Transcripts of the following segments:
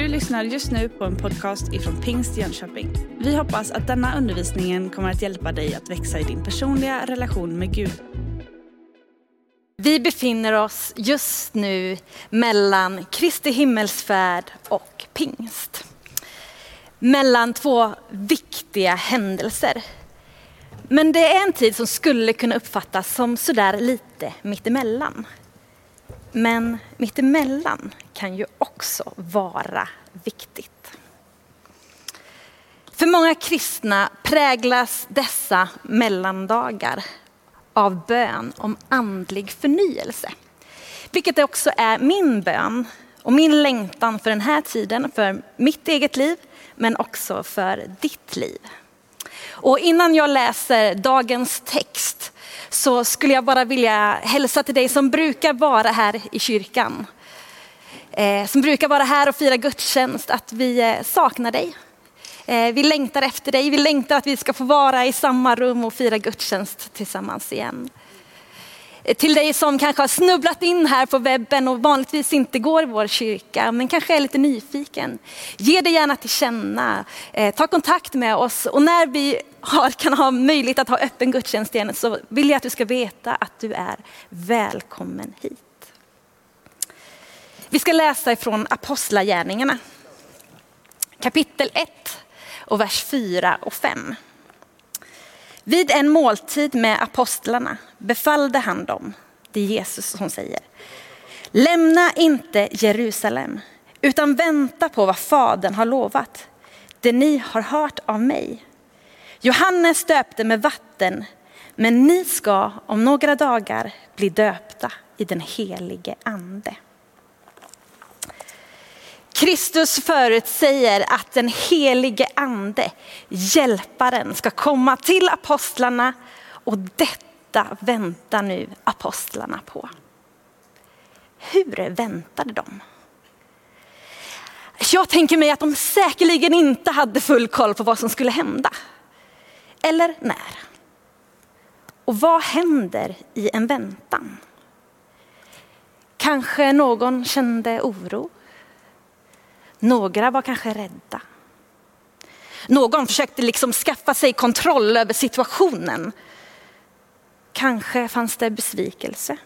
Du lyssnar just nu på en podcast ifrån Pingst Jönköping. Vi hoppas att denna undervisning kommer att hjälpa dig att växa i din personliga relation med Gud. Vi befinner oss just nu mellan Kristi himmelsfärd och pingst. Mellan två viktiga händelser. Men det är en tid som skulle kunna uppfattas som sådär lite mittemellan. Men mittemellan kan ju också vara viktigt. För många kristna präglas dessa mellandagar av bön om andlig förnyelse. Vilket också är min bön och min längtan för den här tiden, för mitt eget liv, men också för ditt liv. Och innan jag läser dagens text så skulle jag bara vilja hälsa till dig som brukar vara här i kyrkan. Eh, som brukar vara här och fira gudstjänst, att vi eh, saknar dig. Eh, vi längtar efter dig, vi längtar att vi ska få vara i samma rum och fira gudstjänst tillsammans igen. Till dig som kanske har snubblat in här på webben och vanligtvis inte går i vår kyrka, men kanske är lite nyfiken. Ge dig gärna till känna, ta kontakt med oss och när vi har, kan ha möjlighet att ha öppen gudstjänst igen så vill jag att du ska veta att du är välkommen hit. Vi ska läsa ifrån Apostlagärningarna. Kapitel 1 och vers 4 och 5. Vid en måltid med apostlarna befallde han dem, det är Jesus som säger, lämna inte Jerusalem utan vänta på vad Fadern har lovat, det ni har hört av mig. Johannes döpte med vatten, men ni ska om några dagar bli döpta i den helige ande. Kristus förutsäger att den helige ande, hjälparen, ska komma till apostlarna och detta väntar nu apostlarna på. Hur väntade de? Jag tänker mig att de säkerligen inte hade full koll på vad som skulle hända. Eller när. Och vad händer i en väntan? Kanske någon kände oro. Några var kanske rädda. Någon försökte liksom skaffa sig kontroll över situationen. Kanske fanns det besvikelse.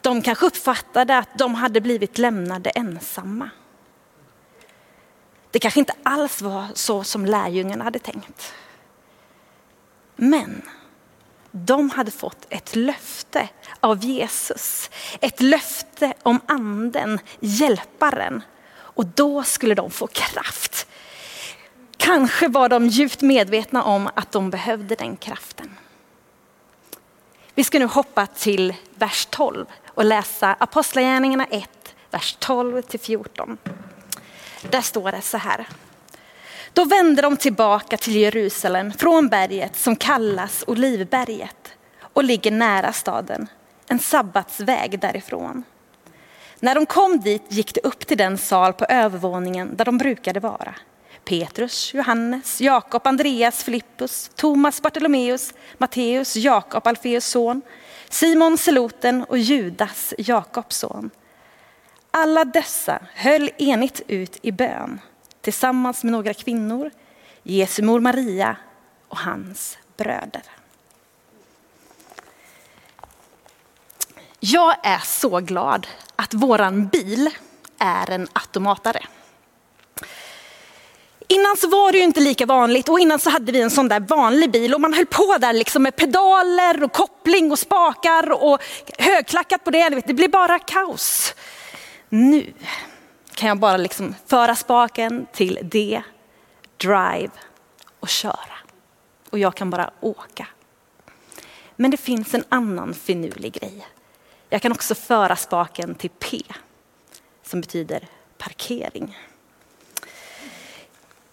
De kanske uppfattade att de hade blivit lämnade ensamma. Det kanske inte alls var så som lärjungarna hade tänkt. Men de hade fått ett löfte av Jesus. Ett löfte om anden, hjälparen. Och då skulle de få kraft. Kanske var de djupt medvetna om att de behövde den kraften. Vi ska nu hoppa till vers 12 och läsa Apostlagärningarna 1, vers 12 till 14. Där står det så här. Då vände de tillbaka till Jerusalem från berget som kallas Olivberget och ligger nära staden, en sabbatsväg därifrån. När de kom dit gick de upp till den sal på övervåningen där de brukade vara. Petrus, Johannes, Jakob, Andreas, Filippus, Thomas, Bartolomeus, Matteus, Jakob, Alfeus son, Simon Seloten och Judas, Jakobs son. Alla dessa höll enigt ut i bön tillsammans med några kvinnor, Jesu mor Maria och hans bröder. Jag är så glad att våran bil är en automatare. Innan så var det ju inte lika vanligt och innan så hade vi en sån där vanlig bil och man höll på där liksom med pedaler och koppling och spakar och högklackat på det. Det blev bara kaos. Nu kan jag bara liksom föra spaken till D, drive och köra. Och jag kan bara åka. Men det finns en annan finurlig grej. Jag kan också föra spaken till P, som betyder parkering.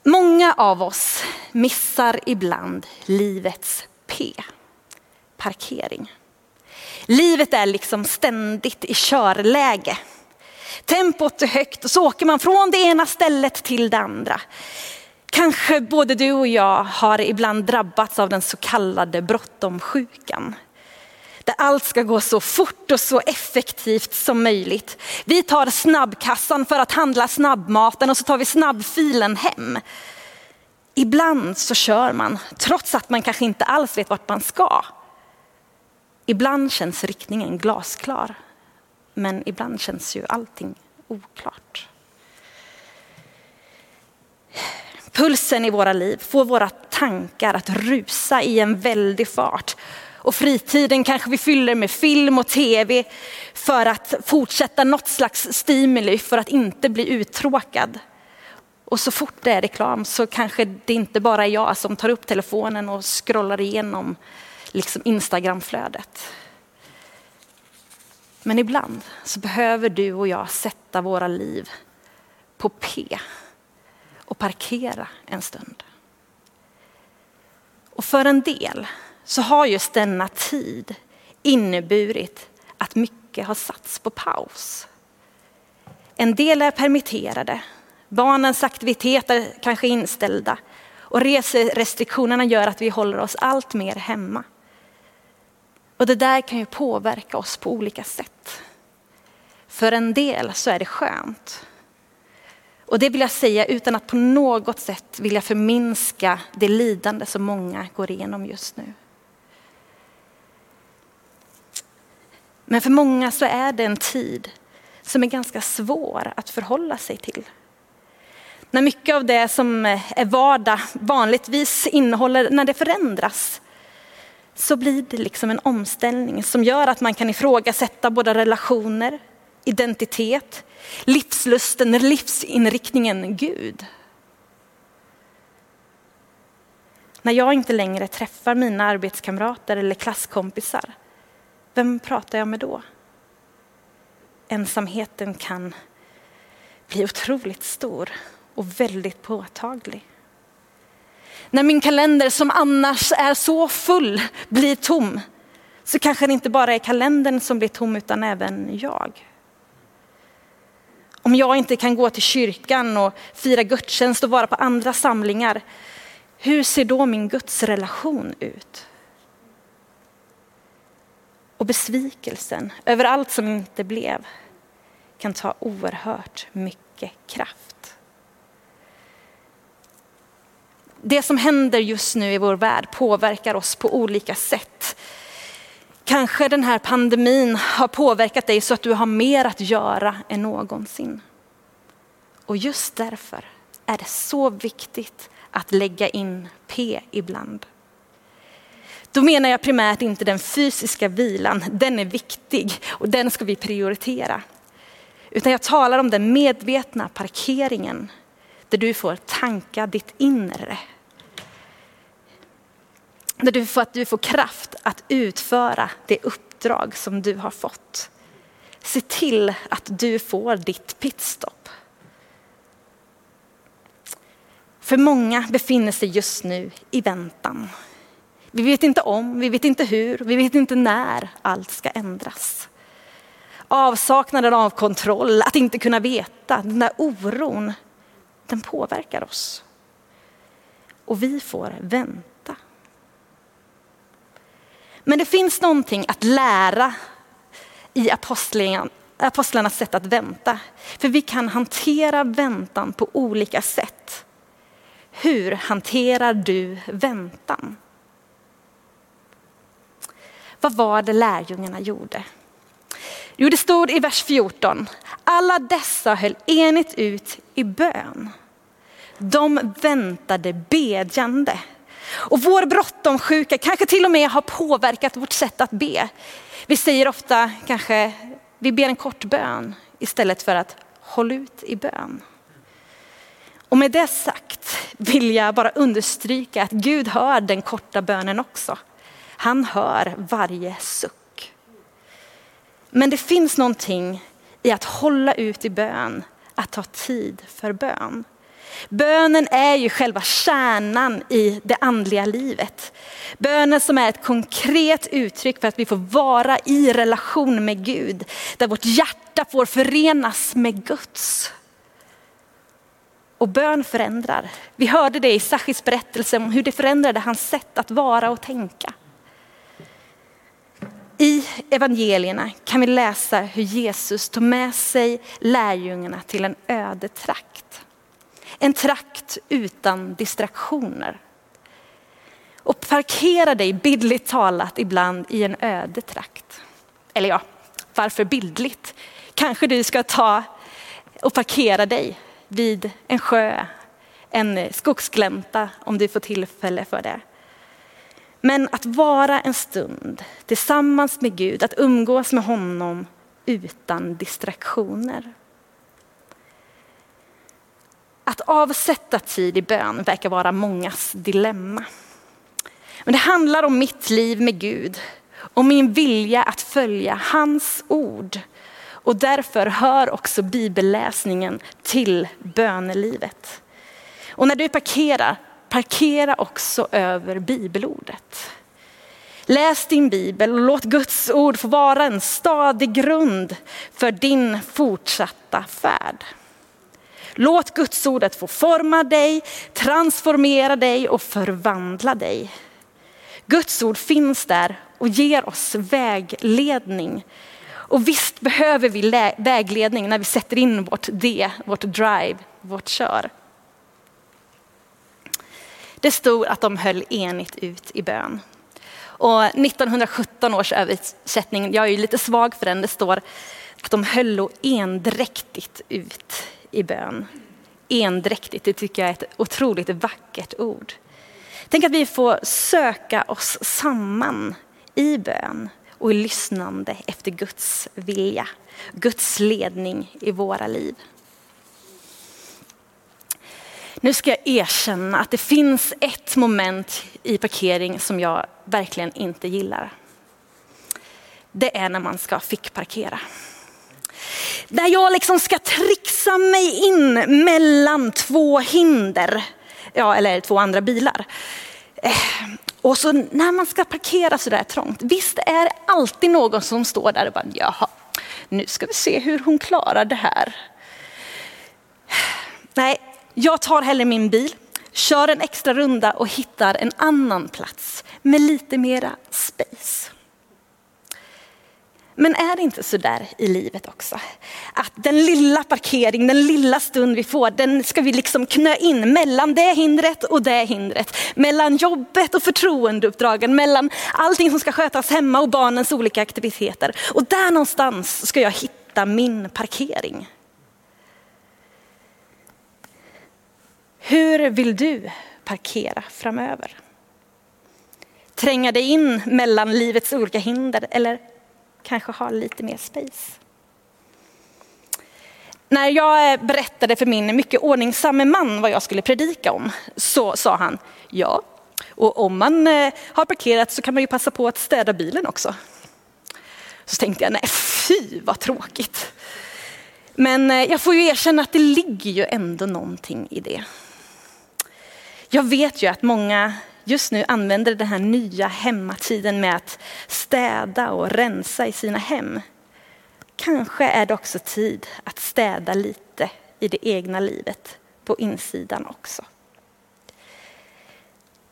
Många av oss missar ibland livets P, parkering. Livet är liksom ständigt i körläge. Tempot är högt och så åker man från det ena stället till det andra. Kanske både du och jag har ibland drabbats av den så kallade bråttomsjukan där allt ska gå så fort och så effektivt som möjligt. Vi tar snabbkassan för att handla snabbmaten och så tar vi snabbfilen hem. Ibland så kör man trots att man kanske inte alls vet vart man ska. Ibland känns riktningen glasklar, men ibland känns ju allting oklart. Pulsen i våra liv får våra tankar att rusa i en väldig fart. Och fritiden kanske vi fyller med film och tv för att fortsätta något slags stimuli för att inte bli uttråkad. Och så fort det är reklam så kanske det inte bara är jag som tar upp telefonen och scrollar igenom liksom Instagramflödet. Men ibland så behöver du och jag sätta våra liv på P och parkera en stund. Och för en del så har just denna tid inneburit att mycket har satts på paus. En del är permitterade, barnens aktiviteter kanske inställda och reserestriktionerna gör att vi håller oss allt mer hemma. Och det där kan ju påverka oss på olika sätt. För en del så är det skönt. Och det vill jag säga utan att på något sätt vilja förminska det lidande som många går igenom just nu. Men för många så är det en tid som är ganska svår att förhålla sig till. När mycket av det som är vardag vanligtvis innehåller, när det förändras, så blir det liksom en omställning som gör att man kan ifrågasätta både relationer, identitet, livslusten, livsinriktningen Gud. När jag inte längre träffar mina arbetskamrater eller klasskompisar, vem pratar jag med då? Ensamheten kan bli otroligt stor och väldigt påtaglig. När min kalender som annars är så full blir tom så kanske det inte bara är kalendern som blir tom utan även jag. Om jag inte kan gå till kyrkan och fira gudstjänst och vara på andra samlingar, hur ser då min gudsrelation ut? Och besvikelsen över allt som inte blev kan ta oerhört mycket kraft. Det som händer just nu i vår värld påverkar oss på olika sätt. Kanske den här pandemin har påverkat dig så att du har mer att göra än någonsin. Och just därför är det så viktigt att lägga in P ibland. Då menar jag primärt inte den fysiska vilan, den är viktig och den ska vi prioritera. Utan jag talar om den medvetna parkeringen där du får tanka ditt inre där du får, att du får kraft att utföra det uppdrag som du har fått. Se till att du får ditt pitstop. För många befinner sig just nu i väntan. Vi vet inte om, vi vet inte hur, vi vet inte när allt ska ändras. Avsaknaden av kontroll, att inte kunna veta, den där oron, den påverkar oss. Och vi får vänta men det finns någonting att lära i apostlarnas sätt att vänta. För vi kan hantera väntan på olika sätt. Hur hanterar du väntan? Vad var det lärjungarna gjorde? Jo, det stod i vers 14. Alla dessa höll enigt ut i bön. De väntade bedjande och vår bråttomsjuka kanske till och med har påverkat vårt sätt att be. Vi säger ofta kanske, vi ber en kort bön istället för att håll ut i bön. Och med det sagt vill jag bara understryka att Gud hör den korta bönen också. Han hör varje suck. Men det finns någonting i att hålla ut i bön, att ta tid för bön. Bönen är ju själva kärnan i det andliga livet. Bönen som är ett konkret uttryck för att vi får vara i relation med Gud. Där vårt hjärta får förenas med Guds. Och bön förändrar. Vi hörde det i Sachis berättelse om hur det förändrade hans sätt att vara och tänka. I evangelierna kan vi läsa hur Jesus tog med sig lärjungarna till en öde trakt. En trakt utan distraktioner. Och parkera dig bildligt talat ibland i en öde trakt. Eller ja, varför bildligt? Kanske du ska ta och parkera dig vid en sjö, en skogsglänta om du får tillfälle för det. Men att vara en stund tillsammans med Gud, att umgås med honom utan distraktioner. Att avsätta tid i bön verkar vara mångas dilemma. Men det handlar om mitt liv med Gud, om min vilja att följa hans ord. Och därför hör också bibelläsningen till bönelivet. Och när du parkerar, parkera också över bibelordet. Läs din bibel och låt Guds ord få vara en stadig grund för din fortsatta färd. Låt Guds ordet få forma dig, transformera dig och förvandla dig. Guds ord finns där och ger oss vägledning. Och visst behöver vi vägledning när vi sätter in vårt D, vårt drive, vårt kör. Det stod att de höll enigt ut i bön. Och 1917 års översättning, jag är ju lite svag för den, det står att de höll endräktigt ut i bön. Endräktigt, det tycker jag är ett otroligt vackert ord. Tänk att vi får söka oss samman i bön och i lyssnande efter Guds vilja, Guds ledning i våra liv. Nu ska jag erkänna att det finns ett moment i parkering som jag verkligen inte gillar. Det är när man ska fickparkera. Där jag liksom ska trixa mig in mellan två hinder, ja, eller två andra bilar. Eh, och så när man ska parkera så där trångt, visst är det alltid någon som står där och bara, jaha, nu ska vi se hur hon klarar det här. Nej, jag tar hellre min bil, kör en extra runda och hittar en annan plats med lite mera space. Men är det inte så där i livet också? Att den lilla parkering, den lilla stund vi får, den ska vi liksom knö in mellan det hindret och det hindret. Mellan jobbet och förtroendeuppdragen, mellan allting som ska skötas hemma och barnens olika aktiviteter. Och där någonstans ska jag hitta min parkering. Hur vill du parkera framöver? Tränga dig in mellan livets olika hinder eller kanske ha lite mer space? När jag eh, berättade för min mycket ordningsamme man vad jag skulle predika om så sa han ja, och om man eh, har parkerat så kan man ju passa på att städa bilen också. Så tänkte jag nej fy vad tråkigt. Men eh, jag får ju erkänna att det ligger ju ändå någonting i det. Jag vet ju att många just nu använder den här nya hemmatiden med att städa och rensa i sina hem. Kanske är det också tid att städa lite i det egna livet på insidan också.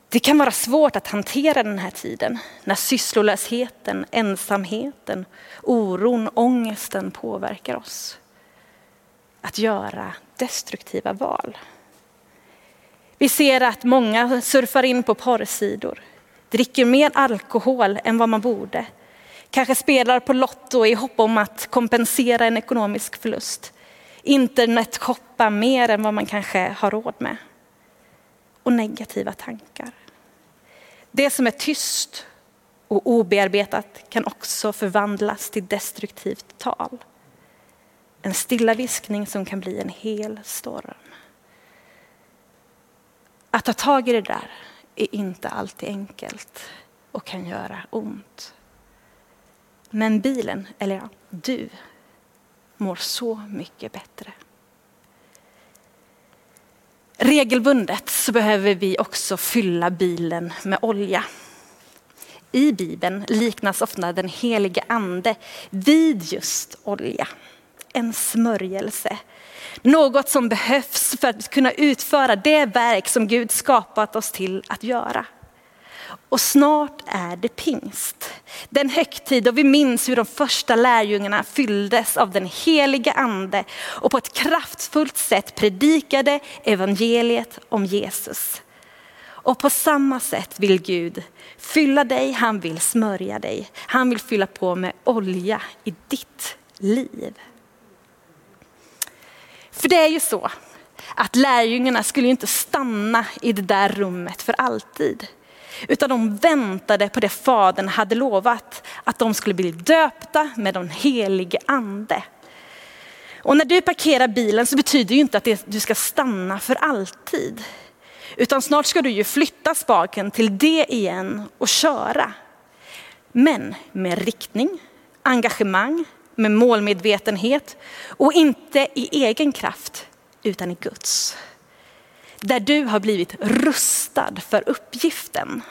Det kan vara svårt att hantera den här tiden när sysslolösheten, ensamheten, oron, ångesten påverkar oss. Att göra destruktiva val. Vi ser att många surfar in på porrsidor, dricker mer alkohol än vad man borde, kanske spelar på Lotto i hopp om att kompensera en ekonomisk förlust, internetshoppar mer än vad man kanske har råd med och negativa tankar. Det som är tyst och obearbetat kan också förvandlas till destruktivt tal. En stilla viskning som kan bli en hel storm. Att ta tag i det där är inte alltid enkelt och kan göra ont. Men bilen, eller ja, du, mår så mycket bättre. Regelbundet så behöver vi också fylla bilen med olja. I Bibeln liknas ofta den helige ande vid just olja. En smörjelse något som behövs för att kunna utföra det verk som Gud skapat oss till att göra. Och snart är det pingst. Den högtid då vi minns hur de första lärjungarna fylldes av den heliga ande och på ett kraftfullt sätt predikade evangeliet om Jesus. Och på samma sätt vill Gud fylla dig, han vill smörja dig. Han vill fylla på med olja i ditt liv. För det är ju så att lärjungarna skulle inte stanna i det där rummet för alltid. Utan de väntade på det fadern hade lovat, att de skulle bli döpta med den helige ande. Och när du parkerar bilen så betyder det inte att du ska stanna för alltid. Utan snart ska du ju flytta spaken till det igen och köra. Men med riktning, engagemang, med målmedvetenhet och inte i egen kraft utan i Guds. Där du har blivit rustad för uppgiften.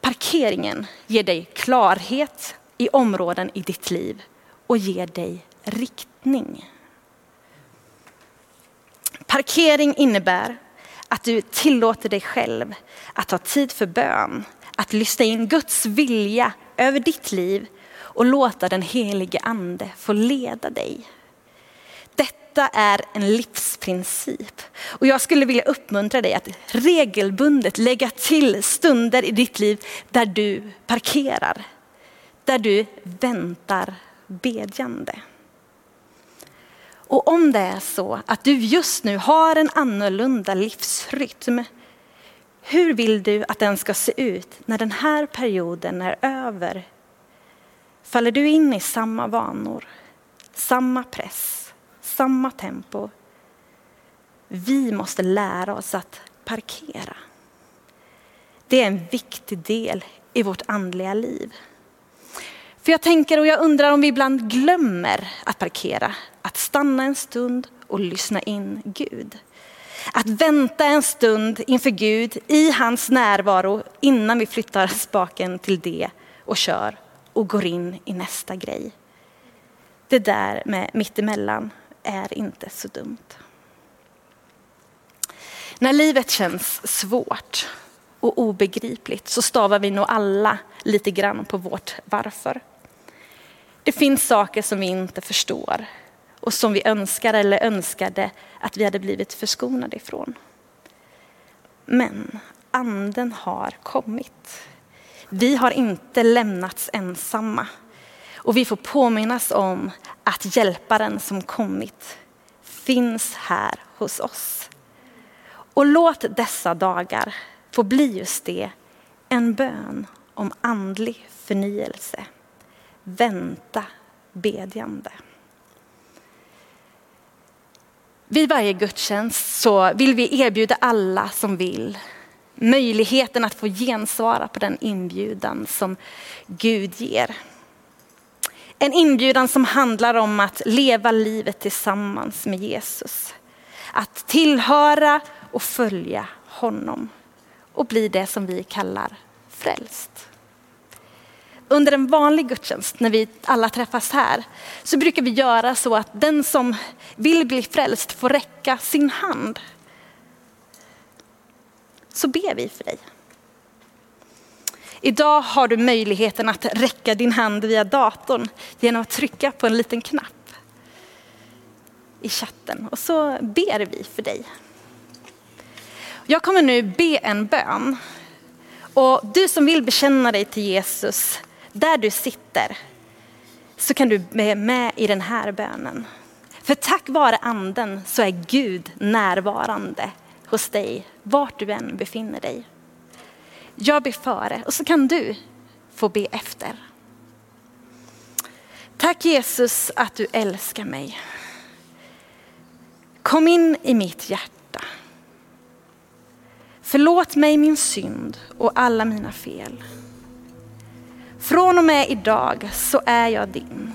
Parkeringen ger dig klarhet i områden i ditt liv och ger dig riktning. Parkering innebär att du tillåter dig själv att ta tid för bön, att lyssna in Guds vilja över ditt liv och låta den helige ande få leda dig. Detta är en livsprincip och jag skulle vilja uppmuntra dig att regelbundet lägga till stunder i ditt liv där du parkerar, där du väntar bedjande. Och om det är så att du just nu har en annorlunda livsrytm, hur vill du att den ska se ut när den här perioden är över? Faller du in i samma vanor, samma press, samma tempo? Vi måste lära oss att parkera. Det är en viktig del i vårt andliga liv. För jag tänker och jag undrar om vi ibland glömmer att parkera, att stanna en stund och lyssna in Gud. Att vänta en stund inför Gud i hans närvaro innan vi flyttar spaken till det och kör och går in i nästa grej. Det där med mittemellan är inte så dumt. När livet känns svårt och obegripligt så stavar vi nog alla lite grann på vårt varför. Det finns saker som vi inte förstår och som vi önskar eller önskade att vi hade blivit förskonade ifrån. Men anden har kommit. Vi har inte lämnats ensamma och vi får påminnas om att hjälparen som kommit finns här hos oss. Och låt dessa dagar få bli just det, en bön om andlig förnyelse vänta bedjande. Vid varje gudstjänst så vill vi erbjuda alla som vill möjligheten att få gensvara på den inbjudan som Gud ger. En inbjudan som handlar om att leva livet tillsammans med Jesus. Att tillhöra och följa honom och bli det som vi kallar frälst under en vanlig gudstjänst, när vi alla träffas här, så brukar vi göra så att den som vill bli frälst får räcka sin hand. Så ber vi för dig. Idag har du möjligheten att räcka din hand via datorn genom att trycka på en liten knapp i chatten och så ber vi för dig. Jag kommer nu be en bön och du som vill bekänna dig till Jesus där du sitter så kan du vara med i den här bönen. För tack vare anden så är Gud närvarande hos dig vart du än befinner dig. Jag ber före och så kan du få be efter. Tack Jesus att du älskar mig. Kom in i mitt hjärta. Förlåt mig min synd och alla mina fel. Från och med idag så är jag din.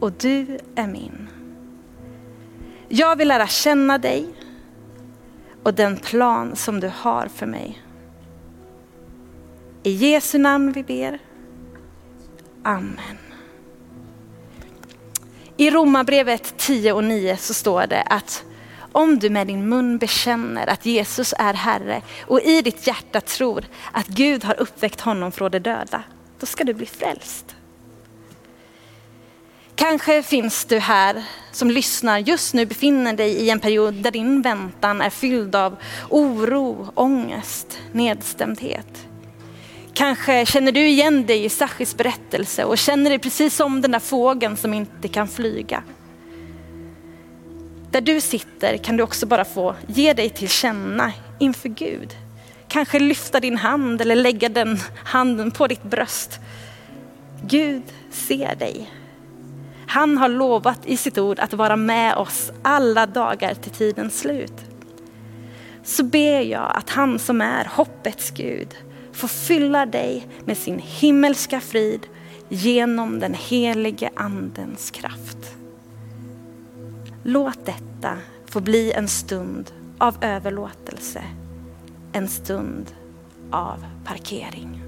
Och du är min. Jag vill lära känna dig och den plan som du har för mig. I Jesu namn vi ber. Amen. I Romarbrevet 10 och 9 så står det att Om du med din mun bekänner att Jesus är Herre och i ditt hjärta tror att Gud har uppväckt honom från de döda, då ska du bli frälst. Kanske finns du här som lyssnar just nu befinner dig i en period där din väntan är fylld av oro, ångest, nedstämdhet. Kanske känner du igen dig i Sachis berättelse och känner dig precis som den där fågeln som inte kan flyga. Där du sitter kan du också bara få ge dig till känna inför Gud. Kanske lyfta din hand eller lägga den handen på ditt bröst. Gud ser dig. Han har lovat i sitt ord att vara med oss alla dagar till tidens slut. Så ber jag att han som är hoppets Gud får fylla dig med sin himmelska frid genom den helige andens kraft. Låt detta få bli en stund av överlåtelse, en stund av parkering.